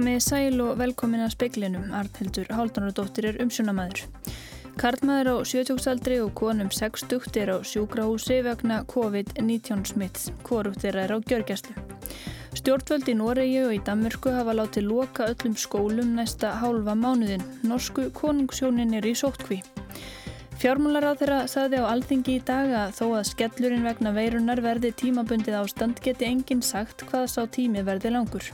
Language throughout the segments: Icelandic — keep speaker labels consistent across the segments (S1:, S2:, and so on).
S1: Komiði sæl og velkomin að speiklinum, Arnhildur Háldanardóttir er umsjónamaður. Karlmaður á 70-aldri og konum 60 er á sjúkrahúsi vegna COVID-19 smitts, hvorugt er á gjörgjæslu. Stjórnvöld í Noregi og í Danmörku hafa látið loka öllum skólum næsta hálfa mánuðin. Norsku konungsjónin er í sótkví. Fjármúlar á þeirra saði á alþingi í dag að þó að skellurinn vegna veirunar verði tímabundið ástand geti enginn sagt hvað sá tími verði langur.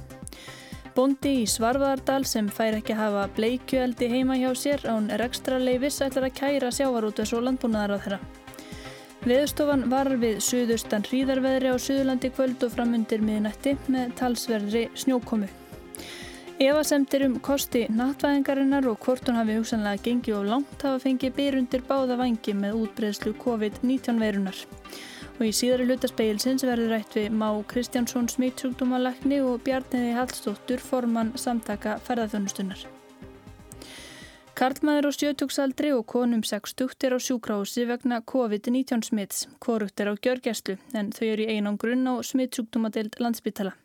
S1: Bondi í Svarvaðardal sem fær ekki að hafa bleikjueldi heima hjá sér án rekstra leifis ætlar að kæra sjávarútes og landbúnaðar á þeirra. Veðustofan var við suðustan hríðarveðri á Suðurlandi kvöld og framundir miðnætti með talsverðri snjókomu. Evasemtir um kosti nattvæðingarinnar og hvort hún hafi hugsanlega gengið og langt hafa fengið byrjundir báða vangi með útbreyðslu COVID-19 veirunar. Og í síðari hlutaspeilsins verður rætt við Má Kristjánsson smittsjúkdómalagni og Bjarniði Hallstóttur formann samtaka ferðarþjónustunnar. Karlmaður á sjötjóksaldri og konum 60 er á sjúkrahúsi vegna COVID-19 smitts. Korugt er á gjörgæslu en þau eru í einangrunn á smittsjúkdómadeild landsbytala.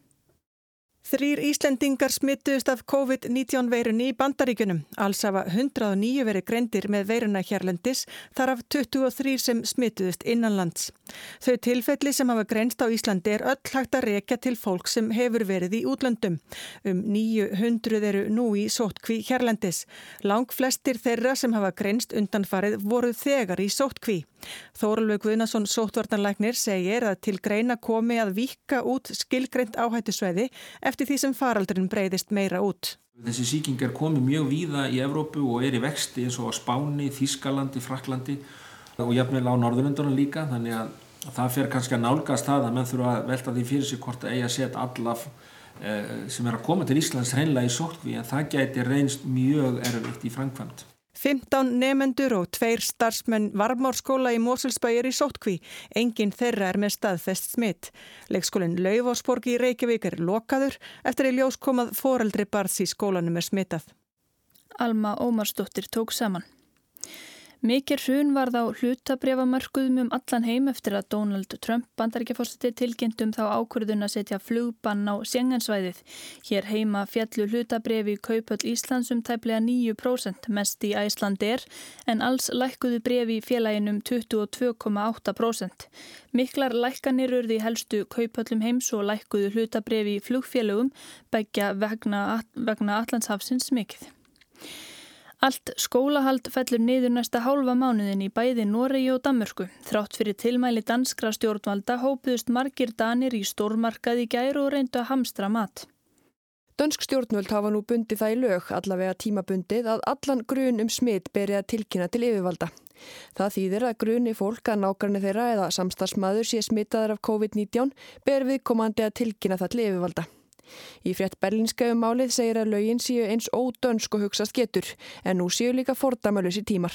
S2: Þrýr Íslendingar smittuðust af COVID-19 veirunni í bandaríkunum. Alls hafa 109 verið greindir með veiruna hérlendis, þar af 23 sem smittuðust innanlands. Þau tilfelli sem hafa greinst á Íslandi er öll hægt að rekja til fólk sem hefur verið í útlöndum. Um 900 eru nú í sótkví hérlendis. Lang flestir þeirra sem hafa greinst undanfarið voru þegar í sótkví. Þóralveg Guðnason sótvartanlæknir segir að til greina komi að vika út skilgreint áhættusveiði eftir því sem faraldurinn breyðist meira út.
S3: Þessi síking er komið mjög víða í Evrópu og er í vexti eins og á Spáni, Þískalandi, Fraklandi og jafnvel á Norðurlundunum líka þannig að það fer kannski að nálgast það að menn þurfa að velta því fyrir sig hvort að eiga að setja alla eh, sem er að koma til Íslands hreinlega í sótkví en það gæti reynst mjög erfitt í framkvæmt.
S2: 15 nefendur og tveir starfsmenn varmárskóla í Mosulsbæir í sótkví. Engin þeirra er með staðfest smitt. Leikskólinn Laufásborg í Reykjavík er lokaður eftir að ljós komað foreldri barðs í skólanum er smittað.
S1: Alma Ómarsdóttir tók saman. Mikið hrun varð á hlutabrefamörkuðum um allan heim eftir að Donald Trump bandaríkjafórstiti tilkynntum þá ákvörðun að setja flugbann á Sjengensvæðið. Hér heima fjallu hlutabrefi í Kaupöld Íslands um tæplega 9% mest í Æslandi er en alls lækkuðu brefi í félaginum 22,8%. Miklar lækkanir urði helstu Kaupöldum heims og lækkuðu hlutabrefi í flugfélögum begja vegna, vegna Allandshafsins mikið. Allt skólahald fellur niður næsta hálfa mánuðin í bæði Noregi og Danmörku. Þrátt fyrir tilmæli danskra stjórnvalda hópuðust margir danir í stórmarkaði gæru og reyndu að hamstra mat.
S4: Dönsk stjórnvöld hafa nú bundið það í lög allavega tímabundið að allan grun um smitt beri að tilkynna til yfirvalda. Það þýðir að gruni fólk að nákarni þeirra eða samstagsmaður sé smittaður af COVID-19 ber viðkomandi að tilkynna það til yfirvalda. Í frétt berlinska um málið segir að lögin séu eins ódönsk og hugsast getur en nú séu líka fordæmalösi tímar.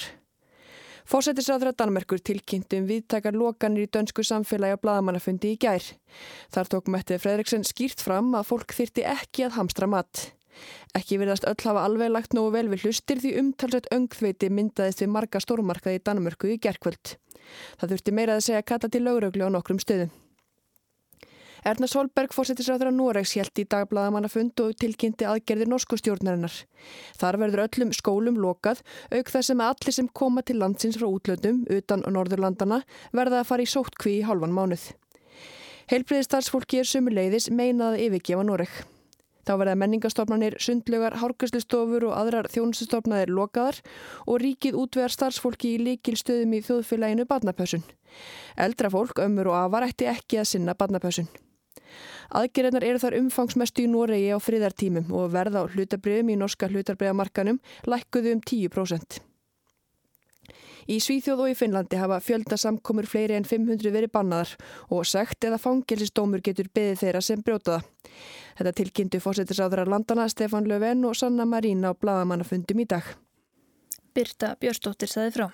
S4: Fósættisráður að Danmerkur tilkynntum viðtakar lokanir í dönsku samfélagi á bladamannafundi í gær. Þar tók Mettið Fredriksson skýrt fram að fólk þyrti ekki að hamstra mat. Ekki verðast öll hafa alveg lagt nógu vel við hlustir því umtalsett öngþveiti myndaðist við marga stórmarkaði í Danmörku í gerkvöld. Það þurfti meira að segja kalla til lögreglu á nokkrum stöðum. Erna Solberg fórsetisræður að Noregs helt í dagbladamannafund og tilkynnti aðgerðir norsku stjórnarinnar. Þar verður öllum skólum lokað auk þess að allir sem koma til landsins frá útlöndum utan Norðurlandana verða að fara í sóttkví í halvan mánuð. Heilbriðistarsfólki er sumuleiðis meinaði yfirgefa Noreg. Þá verða menningastofnanir, sundlugar, hárgæslistofur og aðrar þjónustustofnaðir lokaðar og ríkið útvegar starfsfólki í líkil stöðum í þjóðfélaginu badnapössun. Eldra fólk, ömmur og afar ætti ekki að sinna badnapössun. Aðgerðnar eru þar umfangsmestu í Noregi á friðartímum og verða á hlutabriðum í norska hlutabriðamarkanum lækkuðu um 10%. Í Svíþjóð og í Finnlandi hafa fjöldasamkomur fleiri en 500 verið bannaðar og segt eða fangelsistómur getur beðið þeirra sem brjótaða. Þetta tilkynntu fórsetisráður að landana Stefan Löfven og Sanna Marín á bladamannafundum í dag.
S1: Birta Björstóttir saði frá.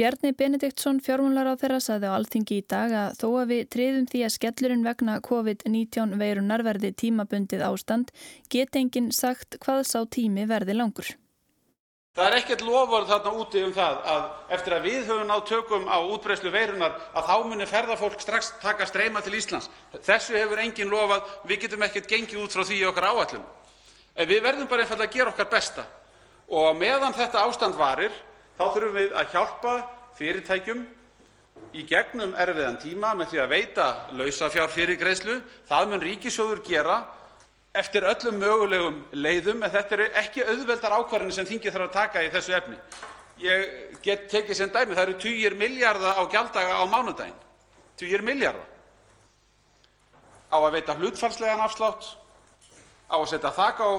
S1: Bjarni Benediktsson fjármúlar á þeirra saði á alþingi í dag að þó að við triðum því að skellurinn vegna COVID-19 veirunar verði tímabundið ástand get enginn sagt hvað sá tími verði langur.
S5: Það er ekkert lofvörð þarna úti um það að eftir að við höfum náð tökum á útbreyslu veirunar að þá muni ferðafólk strax taka streyma til Íslands. Þessu hefur enginn lofað, við getum ekkert gengið út frá því okkar áætlun. En við verðum bara einfallega að gera okkar besta og meðan þetta ástand varir þá þurfum við að hjálpa fyrirtækjum í gegnum erfiðan tíma með því að veita lausafjárfyrirgreiðslu. Það mun ríkissjóður gera eftir öllum mögulegum leiðum en þetta eru ekki auðveldar ákvarðanir sem þingið þarf að taka í þessu efni. Ég get tekið sem dæmi, það eru tugir milljarða á gjalddaga á mánudaginn, tugir milljarða. Á að veita hlutfallslegan afslátt, á að setja þak á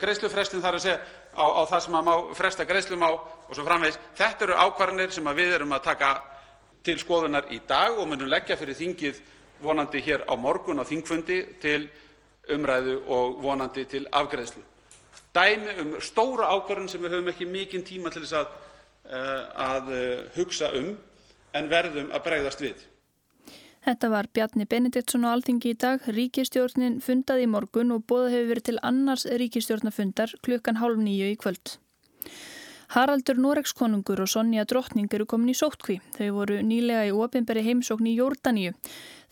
S5: greiðslufrestin, þar að segja á, það sem má fresta greiðslum á framvegis. Þetta eru ákvarðanir sem við erum að taka til skoðunar í dag og munum leggja fyrir þingið vonandi hér á morgun á þingfundi til umræðu og vonandi til afgreiðslu. Dæmi um stóra ákvörðun sem við höfum ekki mikinn tíma til að, að uh, hugsa um en verðum að bregðast við.
S1: Þetta var Bjarni Benediktsson á Alþingi í dag. Ríkistjórnin fundaði í morgun og bóða hefur verið til annars ríkistjórnafundar klukkan hálf nýju í kvöld. Haraldur Noregskonungur og Sonja Drottning eru komin í sóttkví. Þau voru nýlega í ofinberi heimsókn í Jórdaníu.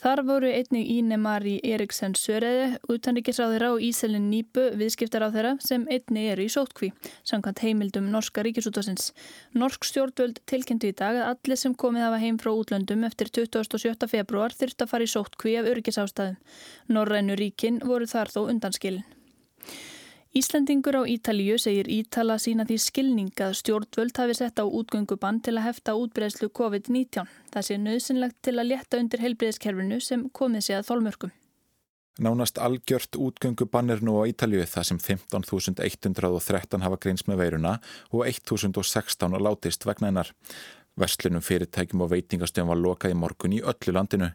S1: Þar voru einnig Íne Marí Eriksen Söreði, utanríkisráðira og Íselin Nýbu, viðskiptaráðira sem einnig eru í sóttkví, samkvæmt heimildum Norska ríkisútásins. Norsk stjórnvöld tilkynntu í dag að allir sem komið hafa heim frá útlöndum eftir 27. februar þurft að fara í sóttkví af örgisástaðum. Norrænu ríkin voru þar þó undanskilin. Íslandingur á Ítalíu segir Ítala sína því skilning að stjórnvöld hafi sett á útgöngubann til að hefta útbreyslu COVID-19. Það sé nöðsynlegt til að létta undir heilbreyðskerfinu sem komið sé að þólmörkum.
S6: Nánast algjört útgöngubann er nú á Ítalíu það sem 15.113 hafa greins með veiruna og 1.016 látist vegna hennar. Verslunum fyrirtækjum og veitingastöðum var lokað í morgun í öllu landinu.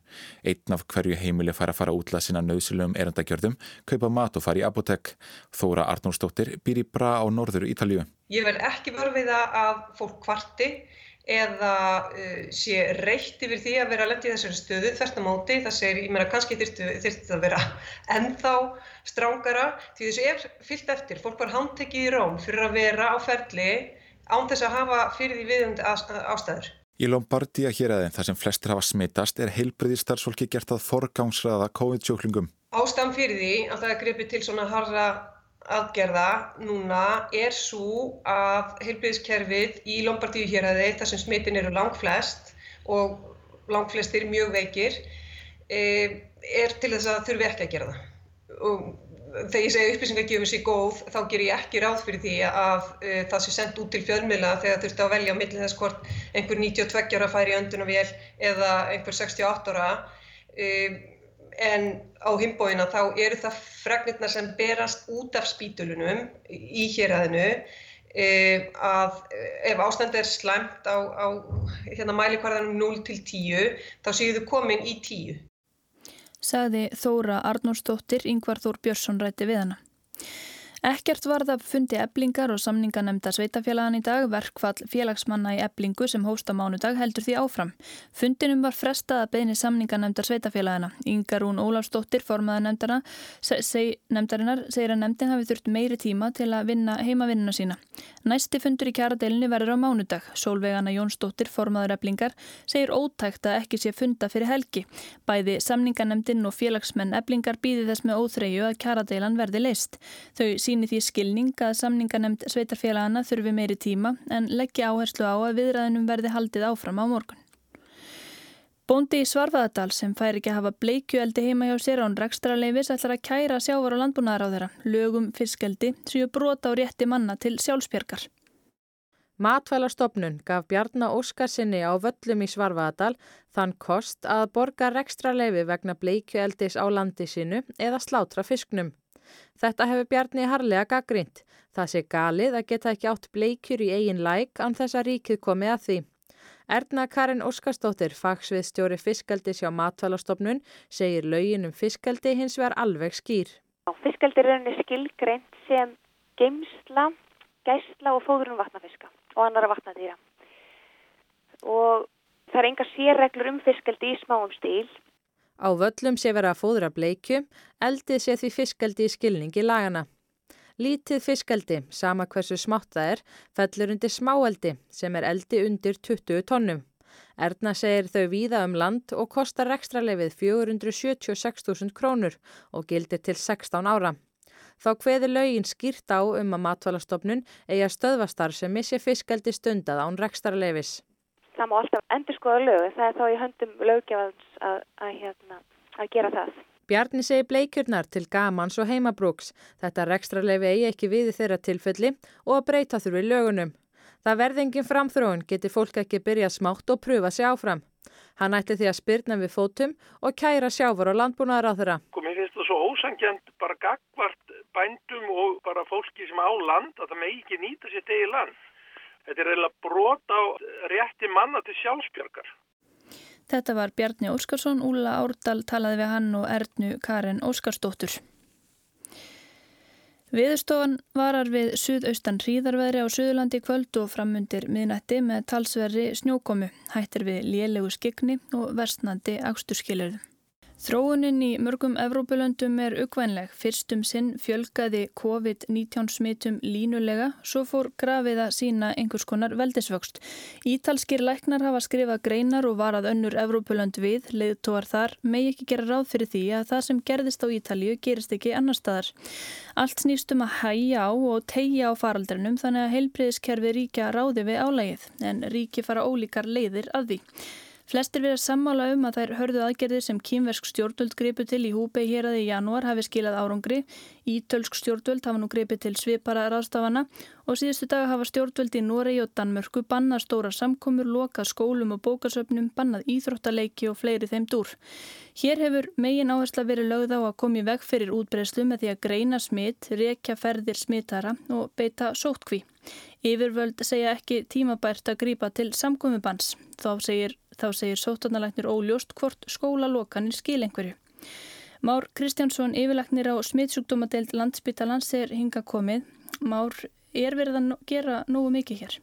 S6: Einn af hverju heimili fær að fara útlað sína nöðsilegum erandagjörðum, kaupa mat og fara í apotek. Þóra Arnórsdóttir býr í bra á norðuru Ítalíu.
S7: Ég verð ekki verfið að fólk kvarti eða uh, sé reitt yfir því að vera að lendi í þessari stöðu þvert á móti. Það segir, ég meina kannski þyrfti þetta að vera ennþá strángara því þessu er fyllt eftir. Fólk var handtekið í róm fyrir að vera á ferli án þess að hafa fyrir því viðund ástæður.
S6: Í Lombardia hér aðeins þar sem flestir hafa smittast er heilbriðistarsfólki gert að forgangsraða COVID-sjóklingum.
S7: Ástæðan fyrir því að það er grepið til svona harra aðgerða núna er svo að heilbriðiskerfið í Lombardíu hér aðeins þar sem smittin eru langflest og langflestir mjög veikir eh, er til þess að þurfi ekki að gera það. Og þegar ég segja upplýsingagjöfum sé góð þá ger ég ekki ráð fyrir því að uh, það sé sendt út til fjölmiðla þegar þurfti að velja á millin þess hvort einhver 92 ára fær í öndunavél eða einhver 68 ára. Uh, en á himbóina þá eru það fregnirna sem berast út af spítulunum í héræðinu uh, að ef ástand er slæmt á, á hérna, mælikvarðanum 0 til 10 þá séu þau komin í 10
S1: sagði Þóra Arnórsdóttir Yngvar Þór Björnsson rætti við hana. Ekkert varð að fundi eblingar og samninganemnda sveitafélagan í dag, verkfall félagsmanna í eblingu sem hósta mánudag heldur því áfram. Fundinum var frestað að beini samninganemndar sveitafélagana. Yngarún Ólafsdóttir, formaða nefndarna, seg, nefndarinnar, segir að nefndin hafi þurft meiri tíma til að vinna heimavinnuna sína. Næsti fundur í kjaradeilinu verður á mánudag. Sólvegana Jónsdóttir, formaður eblingar, segir ótækt að ekki sé funda fyrir helgi. Bæði samninganemndin og félagsmenn eblingar býði þess með óþreyju að kjaradeilan verði leist. Þau síni því skilning að samninganemnd sveitarfélagana þurfi meiri tíma en leggja áherslu á að viðræðinum verði haldið áfram á morgun. Bóndi í Svarfaðardal sem fær ekki að hafa bleikjueldi heima hjá sér án rekstrarleifis ætlar að kæra sjávar og landbúnaðar á þeirra, lögum fiskeldi, séu brota á rétti manna til sjálfsbjörgar.
S8: Matvælarstofnun gaf Bjarnar Óskarsinni á völlum í Svarfaðardal þann kost að borga rekstrarleifi vegna bleikjueldis á landi sinu eða slátra fisknum. Þetta hefur Bjarni harlega gaggrínt. Það sé galið að geta ekki átt bleikjur í eigin læk án þess að ríkið komi að því. Erna Karin Óskarsdóttir, fagsviðstjóri fiskaldi sjá matvælastofnun, segir laugin um fiskaldi hins vegar alveg skýr.
S9: Fiskaldi er rauninni skilgreint sem geimsla, gæsla og fóðurum vatnafiska og annara vatnadýra. Og það er enga sérreglur um fiskaldi í smáum stíl
S8: Á völlum sé vera að fóðra bleikju, eldið sé því fiskaldi í skilningi lagana. Lítið fiskaldi, sama hversu smátt það er, fellur undir smáeldi sem er eldi undir 20 tónnum. Erna segir þau víða um land og kostar ekstralefið 476.000 krónur og gildir til 16 ára. Þá hveði lögin skýrt á um að matvælastofnun eigi að stöðvastar sem missi fiskaldi stundað án rekstarleifis.
S9: Það má alltaf endur skoða lög, það er þá í höndum lögjafans að, að, hérna, að gera það.
S8: Bjarni segi bleikjurnar til gamans og heimabrúks. Þetta rekstrarleifi eigi ekki við í þeirra tilfelli og að breyta þurfi lögunum. Það verði engin framþróun geti fólk ekki byrjað smátt og pröfa sig áfram. Hann ætti því að spyrna við fótum og kæra sjáfur og landbúnaðar á þeirra.
S10: Sko, mér finnst það svo ósangjant bara gagvart bændum og bara fólki sem á land að það megi ekki nýta sér degi land. Þetta er reyna brot á rétti manna til sjálfsbjörgar.
S1: Þetta var Bjarni Óskarsson, Úla Árdal talaði við hann og Ernu Karin Óskarsdóttur. Viðustofan varar við suðaustan hríðarveðri á Suðurlandi kvöld og framundir miðnætti með talsverri snjókomu, hættir við lélegu skikni og versnandi áksturskilurðu. Þróunin í mörgum Evrópulöndum er ukvænleg. Fyrstum sinn fjölgaði COVID-19 smitum línulega, svo fór grafið að sína einhvers konar veldisvöxt. Ítalskir læknar hafa skrifað greinar og varað önnur Evrópulönd við, leiðtóar þar, megi ekki gera ráð fyrir því að það sem gerðist á Ítalju gerist ekki annar staðar. Allt snýstum að hæja á og tegja á faraldrinum þannig að heilbriðiskerfi ríkja ráði við álægið, en ríki fara ólíkar leiðir að því. Flestir verið að sammála um að þær hörðu aðgerðir sem kýmversk stjórnvöld gripu til í húbei hér aði í janúar hafi skilað árangri. Ítölsk stjórnvöld hafa nú gripið til svipara ráðstafana og síðustu daga hafa stjórnvöld í Noregi og Danmörku bannað stóra samkomur, lokað skólum og bókasöfnum, bannað íþróttaleiki og fleiri þeim dúr. Hér hefur megin áhersla verið lögð á að komi veg fyrir útbreyslu með því að greina smitt, rekja ferðir smittara og beita sótkví. Yfirvöld segja ekki tímabært að grípa til samkomubans. Þá segir Þá segir sótarnalæknir óljóst hvort skólalokanir skil einhverju. Már Kristjánsson, yfirlæknir á smittsjúkdómadeild landsbytalans er hinga komið. Már, er verið að gera nógu mikið hér?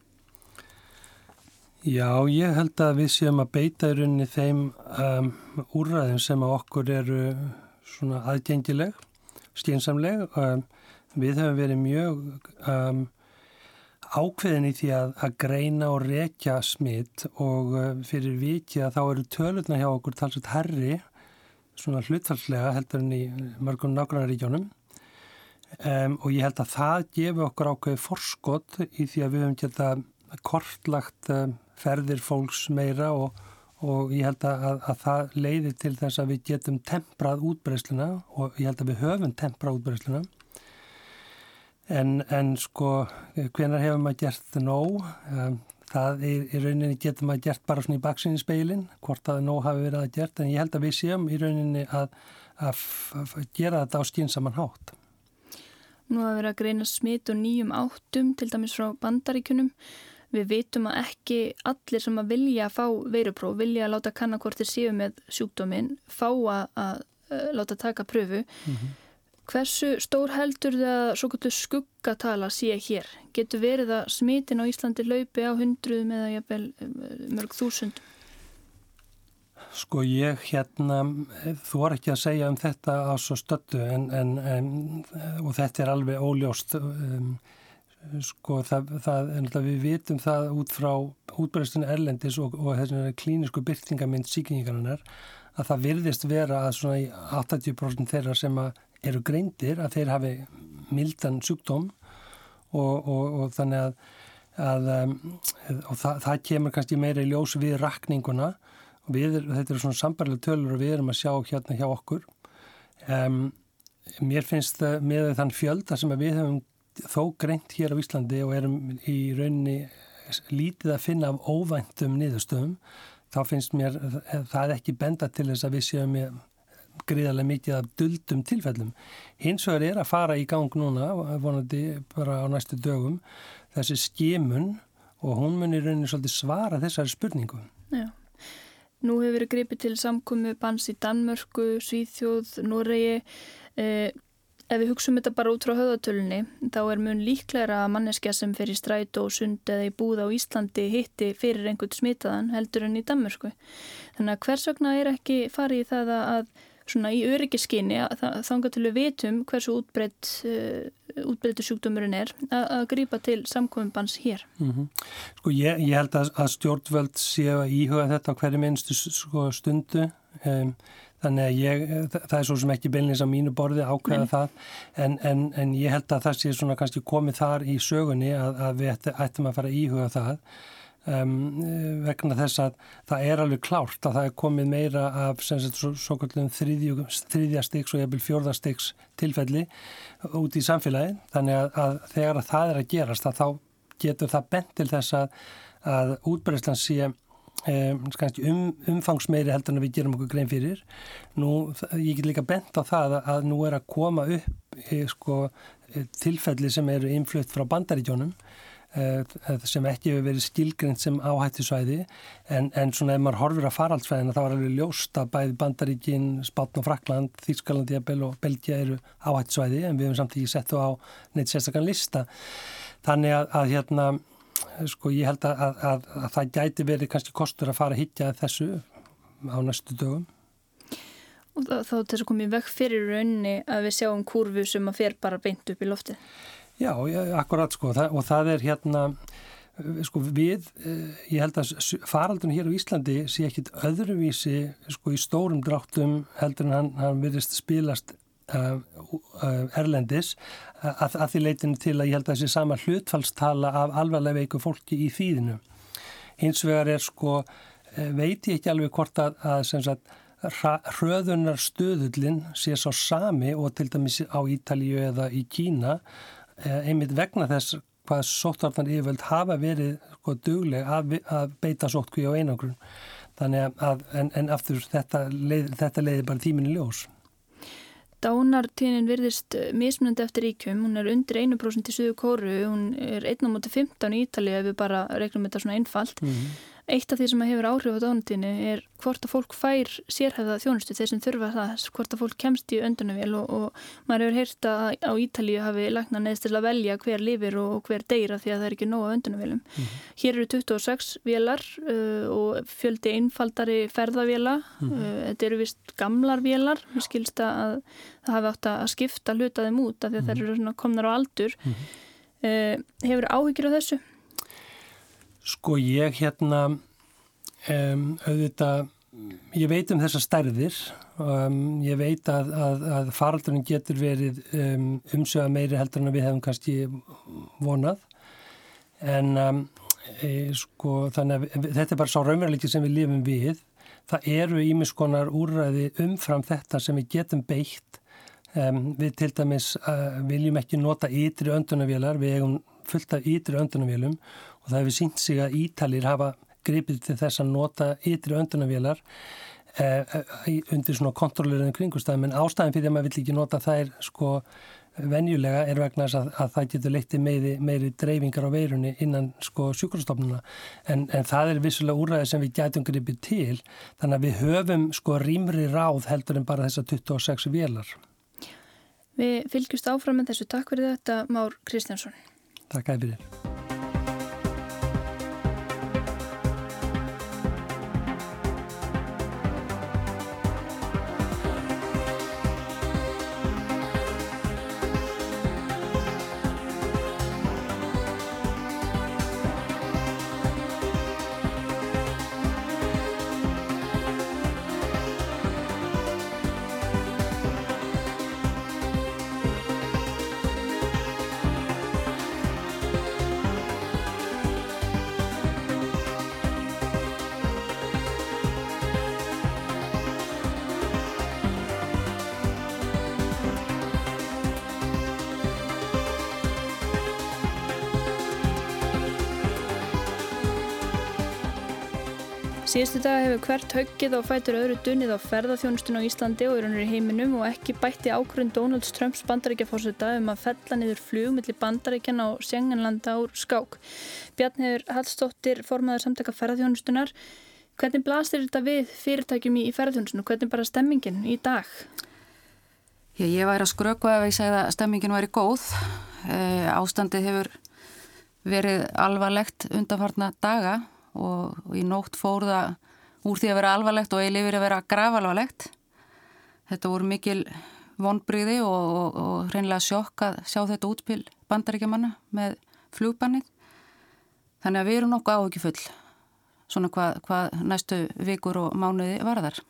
S11: Já, ég held að við séum að beita í rauninni þeim um, úrræðum sem að okkur eru svona aðgengileg, skynsamleg. Um, við hefum verið mjög um, ákveðin í því að, að greina og rekja smitt og uh, fyrir viki að þá eru tölurna hjá okkur talsveit herri svona hlutfallslega heldur en í mörgum nákvæmnaríkjónum um, og ég held að það gefi okkur ákveði forskott í því að við höfum geta kortlagt um, ferðir fólks meira og, og ég held að, að, að það leiði til þess að við getum temprað útbreysluna og ég held að við höfum temprað útbreysluna En, en sko, hvenar hefur maður gert nóg? Um, það er í rauninni getur maður gert bara svona í baksinni speilin, hvort að nóg hafi verið að gert, en ég held að við séum í rauninni að, að, gera þetta á skýnsaman hátt.
S1: Nú hafa verið að greina smit og nýjum áttum, til dæmis frá bandaríkunum. Við veitum að ekki allir sem að vilja að fá veirupróf, vilja að láta kanna hvort þeir séu með sjúkdóminn, fá að, að láta taka pröfu. Mm -hmm. Hversu stór heldur það svo kvöldu skuggatala sé hér? Getur verið að smitin á Íslandi laupi á hundruðum eða jafnvel eh, mörg þúsund?
S11: Sko ég hérna, þú var ekki að segja um þetta á svo stöldu en, en, en, og þetta er alveg óljóst. Um, sko það, það, við vitum það út frá útbæðistinu erlendis og, og þessari klínisku byrtingamind síkingingarnar að það virðist vera að svona í 80% þeirra sem að eru greindir að þeir hafi mildan sjúkdóm og, og, og þannig að, að um, og það, það kemur kannski meira í ljós við rakninguna. Og við, þetta eru svona sambarlega tölur og við erum að sjá hérna hjá okkur. Um, mér finnst það með þann fjölda sem við hefum þó greint hér á Íslandi og erum í rauninni lítið að finna af óvæntum niðurstöðum þá finnst mér það ekki benda til þess að við séum með gríðarlega mikið af duldum tilfellum. Hins vegar er að fara í gang núna, vonandi bara á næstu dögum, þessi skimun og hún munir rauninni svolítið svara þessari spurningu.
S1: Já. Nú hefur verið gripið til samkomi bans í Danmörku, Svíþjóð, Noregi. Eh, ef við hugsaum þetta bara út frá höðatölunni, þá er mun líklæra að manneskja sem fer í stræt og sund eða í búð á Íslandi hitti fyrir einhvern smitaðan heldur en í Danmörku. Þannig að hvers vegna er ekki farið í það að svona í öryggiskinni þanga til við vitum hversu útbreytt uh, útbreyttu sjúkdómurinn er að grýpa til samkominnbans hér.
S11: Mm -hmm. Sko ég, ég held að, að stjórnvöld séu að íhuga þetta á hverju minnstu sko, stundu um, Þannig að ég, það er svo sem ekki beinleins á mínu borði ákveða Nei. það en, en, en ég held að það sé svona kannski komið þar í sögunni að, að við ættum að fara að íhuga það um, vegna þess að það er alveg klárt að það er komið meira af sagt, svo, svo kallum þriðja styggs og jæfnvel fjörða styggs tilfelli út í samfélagi þannig að, að þegar að það er að gerast að þá getur það bent til þess að, að útbreyðslan sé um, umfangsmeiri heldur en við gerum okkur grein fyrir. Nú, ég get líka bent á það að nú er að koma upp e, sko, e, tilfelli sem eru influtt frá bandaríkjónum sem ekki hefur verið skilgreynd sem áhættisvæði en, en svona ef maður horfir að faraldsvæðina þá er alveg ljóst að bæði Bandaríkin, Spátn og Frakland, Þýskaland, Jæbel og Belgia eru áhættisvæði en við hefum samtíkið sett þú á neitt sérstakann lista. Þannig að, að hérna sko ég held að, að, að, að það gæti verið kannski kostur að fara að hittja þessu á næstu dögum.
S1: Og þá, þá þess að komið vekk fyrir raunni að við sjáum kurvu sem að fer bara beint upp í lofti.
S11: Já, akkurat sko og það er hérna sko við, eh, ég held að faraldun hér á Íslandi sé ekkit öðruvísi sko í stórum dráttum heldur en hann, hann virðist spilast Uh, uh, erlendis að, að því leitinu til að ég held að þessi sama hlutfallstala af alvarlega veiku fólki í þýðinu. Hins vegar er sko, veit ég ekki alveg hvort að, að sagt, hröðunar stöðullin sé svo sami og til dæmis á Ítalíu eða í Kína einmitt vegna þess hvað sóttvartan yfirvöld hafa verið sko dugleg að, að beita sóttkví á einangrun. Þannig að, en, en aftur þetta, leið, þetta leiði bara tíminni ljós.
S1: Dánartíðin virðist eh, mismunandi eftir ríkjum, hún er undir 1% í Suðu Kóru, hún er 1.15 í Ítalið ef við bara reglum þetta svona einfalt. Mm -hmm. Eitt af því sem hefur áhrif á dánartíðinu er hvort að fólk fær sérhæða þjónustu, þeir sem þurfa það, hvort að fólk kemst í öndunavél og, og maður hefur heyrt að á Ítalið hafi lagna neðst til að velja hver lifir og, og hver deyra því að það er ekki nóga öndunavélum. Mm -hmm. Hér eru 26 vélar uh, og fjöldi einfaldari ferðavéla, mm -hmm. uh, þetta eru vist gamlar vélar, við skilsta að það hafi átt að skipta hlutaðum út af því að mm -hmm. þeir eru komnar á aldur -hmm. uh, hefur áhyggjur á þessu?
S11: Sko ég hérna um, auðvitað ég veit um þessa stærðir um, ég veit að, að, að faraldurinn getur verið um, umsöga meiri heldur en við hefum kannski vonað. En e, sko þannig að þetta er bara svo raunveruleiki sem við lifum við. Það eru ímiskonar úrræði umfram þetta sem við getum beitt. Um, við til dæmis uh, viljum ekki nota ytri öndunavélar, við eigum fullt af ytri öndunavélum og það hefur sínt sig að Ítalir hafa gripið til þess að nota ytri öndunavélar uh, uh, undir svona kontrollerinu kringustæðum en ástæðin fyrir að maður vill ekki nota þær sko venjulega er vegna að, að það getur leitti meiri, meiri dreifingar á veirunni innan sko sjúkrastofnuna en, en það er vissulega úræði sem við gætum gripið til þannig að við höfum sko rýmri ráð heldur en bara þessa 26 vélar.
S1: Við fylgjumst áfram með þessu. Takk fyrir þetta, Már Kristjánsson.
S11: Takk að fyrir.
S1: Síðustu dag hefur hvert höggið á fætur öðru dunnið á ferðarþjónustun á Íslandi og er húnur í heiminum og ekki bætti ákvörðin Donalds Trumps bandaríkjafórseta um að fella niður flug millir bandaríkjan á Sjenganlanda úr skák. Bjarn hefur Hallstóttir formaður samtaka ferðarþjónustunar. Hvernig blastir þetta við fyrirtækjum í ferðarþjónustunum? Hvernig bara stemmingin í dag?
S12: Já, ég væri að skröku ef ég segði að stemmingin væri góð. E, ástandið hefur verið alvarlegt undanfarna daga og, og í nótt fór það úr því að vera alvarlegt og eilið verið að vera grafalvarlegt. Þetta voru mikil vonbríði og, og, og hreinlega sjokk að sjá þetta útspil bandaríkjamanna með flugbannið. Þannig að við erum nokkuð á ekki full svona hvað hva næstu vikur og mánuði varðar.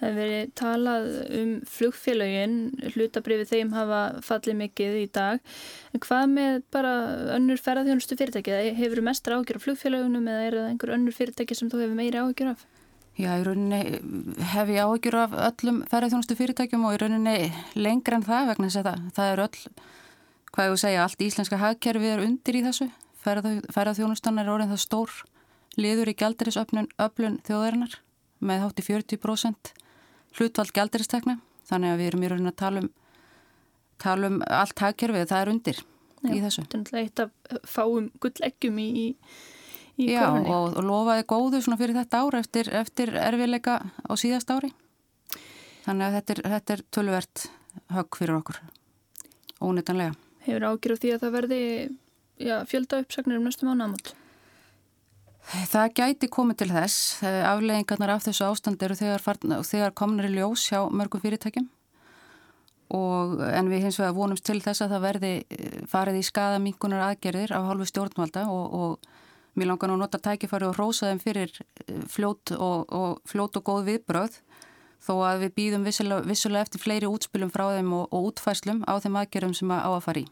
S1: Það hefur verið talað um flugfélagin, hlutabrifið þeim hafa fallið mikið í dag. En hvað með bara önnur ferðarþjónustu fyrirtæki? Hefur þú mestra ágjör á flugfélagunum eða er það einhver önnur fyrirtæki sem þú hefur meiri ágjör af?
S12: Já, í rauninni hef ég ágjör af öllum ferðarþjónustu fyrirtækjum og í rauninni lengra en það vegna þess að það, það er öll, hvað ég vil segja, allt íslenska hagkerfið er undir í þessu. Ferðarþjónustan er orðin það stór liður í gældirisöflun þjóðarinnar með hátt í 40% hlutvald gældiristekna þannig að við erum í rauninni að tala um, tala um allt hagkerfið, það er undir Já, í þessu.
S1: Þetta er eitt af fáum gulleggjum í, í,
S12: í Já, korunni. og, og lofaði góðu fyrir þetta ára eftir, eftir erfiðleika á síðast ári. Þannig að þetta er, þetta er tölvert högg fyrir okkur, ónýttanlega.
S1: Hefur ágjörð því að það verði já, fjölda uppsagnir um næstum ánamot?
S12: Það gæti komið til þess, eh, afleggingarnar af þessu ástand eru þegar, þegar komnir í ljós hjá mörgum fyrirtækjum og en við hins vegar vonumst til þess að það verði eh, farið í skadaminkunar aðgerðir af hálfu stjórnvalda og, og mér langar nú að nota tækifari og rósa þeim fyrir eh, fljót og, og, fljót og góð viðbröð þó að við býðum vissulega, vissulega eftir fleiri útspilum frá þeim og útfæslum á þeim aðgerðum sem að á að fara í.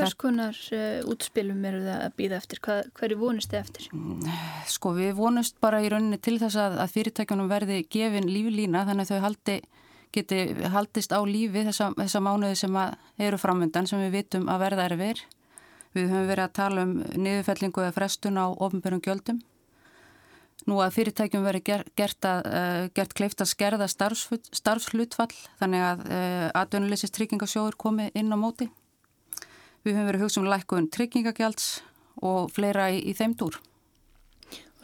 S1: Hvers konar uh, útspilum eru það að býða eftir? Hvað, hverju vonust þið eftir?
S12: Sko við vonust bara í rauninni til þess að, að fyrirtækjunum verði gefin líflína þannig að þau haldi, geti haldist á lífi þessa, þessa mánuði sem eru framöndan sem við vitum að verða erfir. Við höfum verið að tala um niðurfellingu eða frestun á ofnbjörnum gjöldum. Nú að fyrirtækjum verið ger, gert, að, uh, gert kleift að skerða starfslutfall þannig að uh, atvinnuleysist tryggingasjóður komi inn á móti. Við höfum verið að hugsa um lækkun tryggingagjalds og fleira í, í þeim dúr.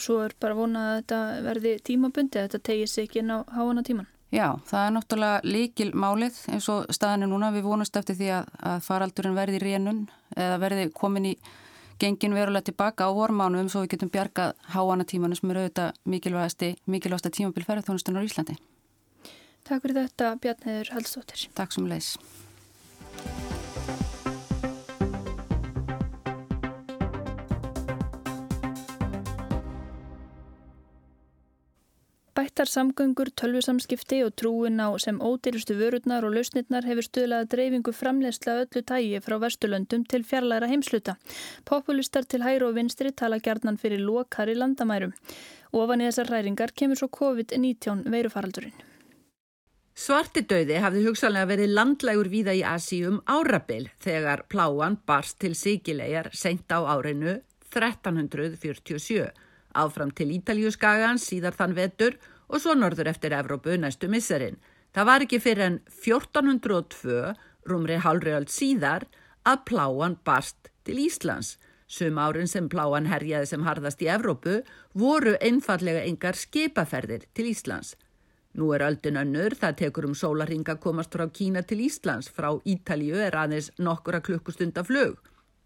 S1: Svo er bara vonað að þetta verði tímabundi, að þetta tegir sig ekki inn á háana tíman.
S12: Já, það er náttúrulega líkil málið eins og staðinu núna. Við vonast eftir því að, að faraldurinn verði í rénun eða verði komin í gengin verulega tilbaka á vormánu um svo við getum bjargað háana tímanu sem eru auðvitað mikilvægasti, mikilvægasta tímabil ferðarþjónustunar í Íslandi.
S1: Takk fyrir þetta Bjarniður Halstóttir.
S12: Takk sem leis.
S1: Bættar samgöngur, tölvusamskipti og trúin á sem ódýrustu vörurnar og lausnirnar hefur stuðlað dreifingu framlegsla öllu tægi frá Vesturlöndum til fjarlæra heimsluta. Populistar til hæru og vinstri tala gjarnan fyrir lokar í landamærum. Ofan í þessar ræringar kemur svo COVID-19 veirufaraldurinn.
S13: Svartidauði hafði hugsalega verið landlægur víða í Asíum árabil þegar pláan barst til Sigilegar sent á árinu 1347 áfram til Ítalíu skagans síðar þann vetur og svo norður eftir Evrópu næstu misserinn. Það var ekki fyrir en 1402, rúmri hálfriöld síðar, að pláan barst til Íslands. Sum árin sem pláan herjaði sem harðast í Evrópu voru einfallega engar skipaferðir til Íslands. Nú er öldin önnur, það tekur um sólarhinga komast frá Kína til Íslands, frá Ítalíu er aðeins nokkura klukkustunda flug.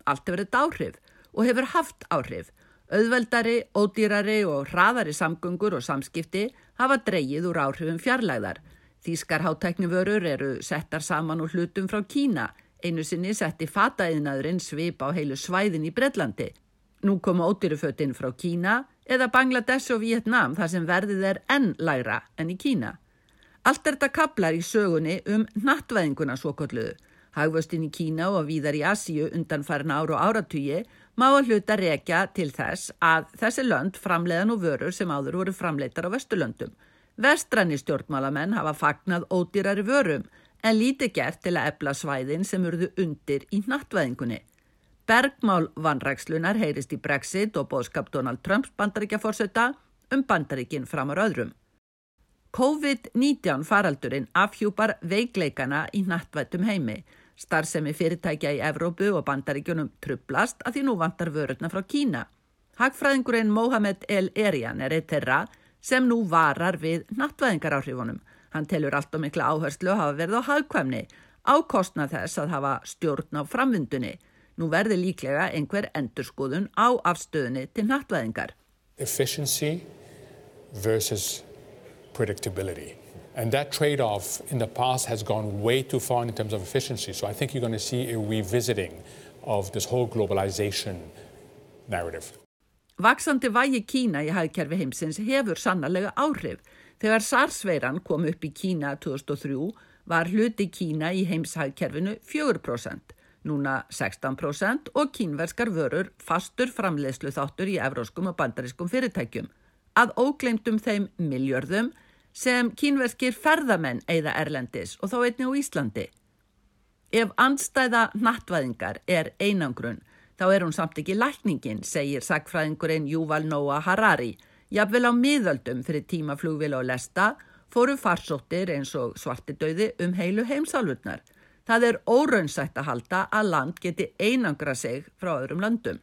S13: Allt hefur þetta áhrif og hefur haft áhrif Auðveldari, ódýrari og hraðari samgöngur og samskipti hafa dreyið úr áhrifum fjarlæðar. Þískar hátæknivörur eru settar saman úr hlutum frá Kína. Einu sinni setti fataðinaðurinn svip á heilu svæðin í Bredlandi. Nú koma ódýrufötinn frá Kína eða Bangladesh og Vietnam þar sem verðið er enn læra enn í Kína. Allt er þetta kaplar í sögunni um nattvæðinguna svo kolluðu. Hagvöstin í Kína og víðar í Asíu undan farin ára og áratugi má að hluta rekja til þess að þessi lönd framleiðan og vörur sem áður voru framleitar á Vesturlöndum. Vestranni stjórnmálamenn hafa fagnað ódýrari vörum en líti gert til að ebla svæðin sem urðu undir í nattvæðingunni. Bergmál vanrækslunar heyrist í Brexit og bóðskap Donald Trumps bandaríkjaforsetta um bandaríkin framar öðrum. COVID-19 faraldurinn afhjúpar veikleikana í nattvættum heimi Starfsemi fyrirtækja í Evrópu og bandaríkjunum trublast að því nú vantar vörurna frá Kína. Hagfræðingurinn Mohamed El Erian er eitt þeirra sem nú varar við nattvæðingar áhrifunum. Hann telur allt og mikla áherslu að hafa verið á hagkvæmni, ákostna þess að hafa stjórn á framvindunni. Nú verði líklega einhver endurskoðun á afstöðunni til nattvæðingar.
S14: Efficiency versus predictability. And that trade-off in the past has gone way too far in terms of efficiency. So I think you're going to see a revisiting of this whole globalization narrative.
S13: Vaksandi vægi Kína í hagkerfi heimsins hefur sannarlega áhrif. Þegar SARS-veiran kom upp í Kína 2003 var hluti Kína í heimshagkerfinu 4%, núna 16% og kínverskar vörur fastur framleiðslu þáttur í evróskum og bandariskum fyrirtækjum. Að óglemdum þeim miljörðum sem kínverskir ferðamenn eigða Erlendis og þá einni á Íslandi. Ef anstæða nattvæðingar er einangrun, þá er hún samt ekki lækningin, segir sagfræðingurinn Júval Noah Harari. Jafnvel á miðöldum fyrir tímaflugvila og lesta fóru farsóttir eins og svartidauði um heilu heimsálfurnar. Það er óraunsætt að halda að land geti einangra sig frá öðrum landum.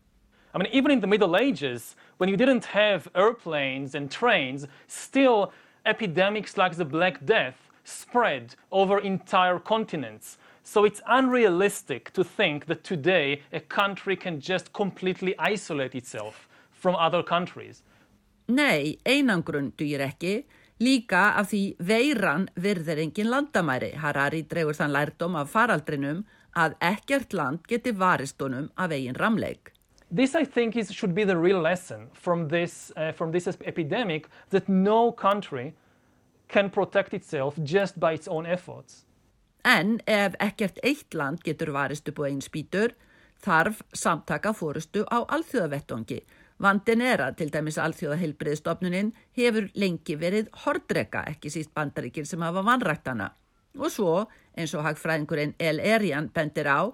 S15: I mean, even in the Middle Ages, when you didn't have airplanes and trains, still epidemics like the Black Death spread over entire continents. So it's unrealistic to think that today a country can just completely isolate itself from other countries.
S13: Nei, einangrun dýr ekki, líka af því veiran virðir engin landamæri. Harari dregur þann lærdom af faraldrinum að ekkert land geti varistunum af eigin ramleik.
S15: This, I think, is, should be the real lesson from this, uh, from this epidemic that no country can protect itself just by its own efforts.
S13: En ef ekkert eitt land getur varist upp á einn spýtur, þarf samtaka fórustu á alþjóðavettongi. Vandin er að til dæmis alþjóðaheilbriðstofnunin hefur lengi verið hordreka, ekki síst bandaríkir sem hafa vanræktana. Og svo, eins og hagfræðingurinn El Erian bendir á,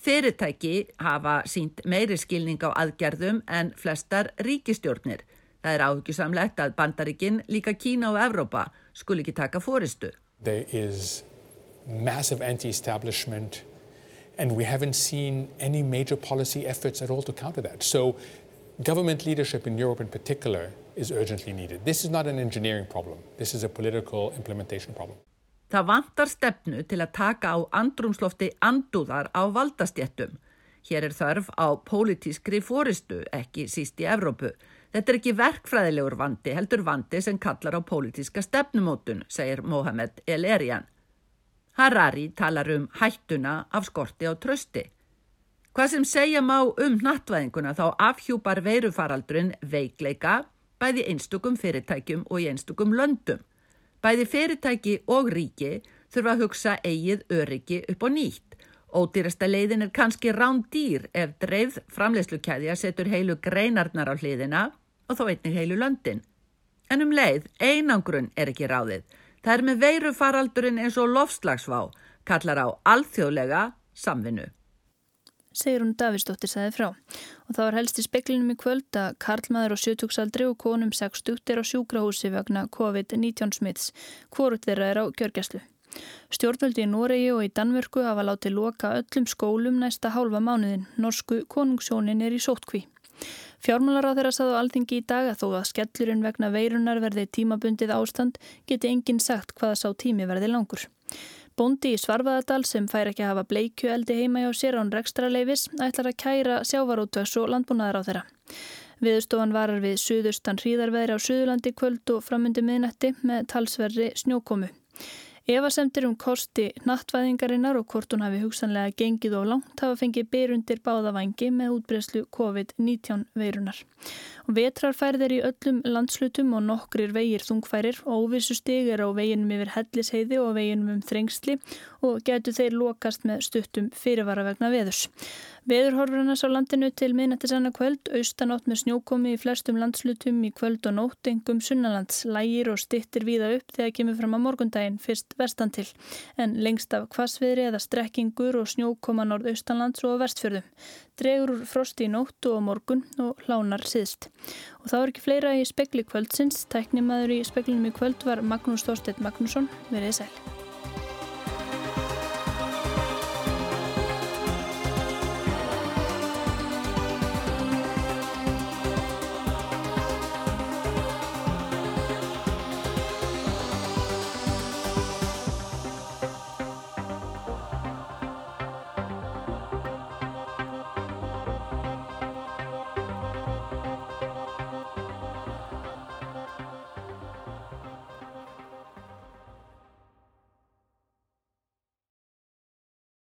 S13: Fyrirtæki hafa sínt meiri skilning á aðgerðum en flestar ríkistjórnir. Það er áhugisamlegt að bandaríkinn, líka Kína og Evrópa, skul ekki taka fóristu.
S14: There is massive anti-establishment and we haven't seen any major policy efforts at all to counter that. So government leadership in Europe in particular is urgently needed. This is not an engineering problem. This is a political implementation problem.
S13: Það vantar stefnu til að taka á andrumslofti andúðar á valdastjettum. Hér er þörf á pólitískri fóristu, ekki síst í Evrópu. Þetta er ekki verkfræðilegur vandi, heldur vandi sem kallar á pólitíska stefnumótun, segir Mohamed El Erian. Harari talar um hættuna af skorti á trösti. Hvað sem segja má um nattvæðinguna þá afhjúpar veirufaraldrun veikleika bæði einstukum fyrirtækjum og einstukum löndum. Bæði fyrirtæki og ríki þurfa að hugsa eigið öryggi upp á nýtt. Ódýrasta leiðin er kannski rán dýr ef dreifð framleyslukæðja setur heilu greinarnar á hliðina og þó einnig heilu löndin. En um leið, einangrun er ekki ráðið. Það er með veiru faraldurinn eins og lofslagsvá, kallar á alþjóðlega samvinnu
S1: segir hún Davísdóttir sæði frá. Og það var helst í speklinum í kvöld að Karlmaður og sjötugsaldri og konum 60 er á sjúkrahúsi vegna COVID-19 smits. Hvorut þeirra er á gjörgjæslu. Stjórnvöldi í Noregi og í Danmörku hafa látið loka öllum skólum næsta hálfa mánuðin. Norsku konungsjónin er í sótkví. Fjármálar á þeirra saðu alþingi í dag að þó að skellurinn vegna veirunar verði tímabundið ástand geti enginn sagt hvaða sá tími verði langur. Bóndi í Svarfaðardal sem fær ekki að hafa bleikju eldi heima hjá sér án rekstraleifis ætlar að kæra sjávarótvegs og landbúnaðar á þeirra. Viðstofan varar við suðustan hríðarveðri á Suðurlandi kvöld og framundi miðnætti með talsverri snjókomu. Evasemtir um kosti nattvæðingarinnar og hvort hún hafi hugsanlega gengið og langt hafa fengið byrjundir báðavangi með útbreyslu COVID-19 veirunar. Vetrarfærðir í öllum landslutum og nokkrir vegir þungfærir og óvissu stig er á veginum yfir hellisheiði og veginum um þrengsli og getur þeir lokast með stuttum fyrirvara vegna veðurs. Veðurhorfurnas á landinu til minnættisanna kvöld, austanátt með snjókomi í flestum landslutum í kvöld og nótt, engum sunnalands, lægir og stittir víða upp þegar kemur fram á morgundaginn fyrst vestan til, en lengst af kvasviðri eða strekkingur og snjókoma norðaustanlands og vestfjörðum. Dregur úr frosti í nóttu og morgun og hlánar síðst. Og það var ekki fleira í spekli kvöldsins, tæknimaður í speklinum í kvöld var Magnús Þorstedt Magnússon, verið sæl.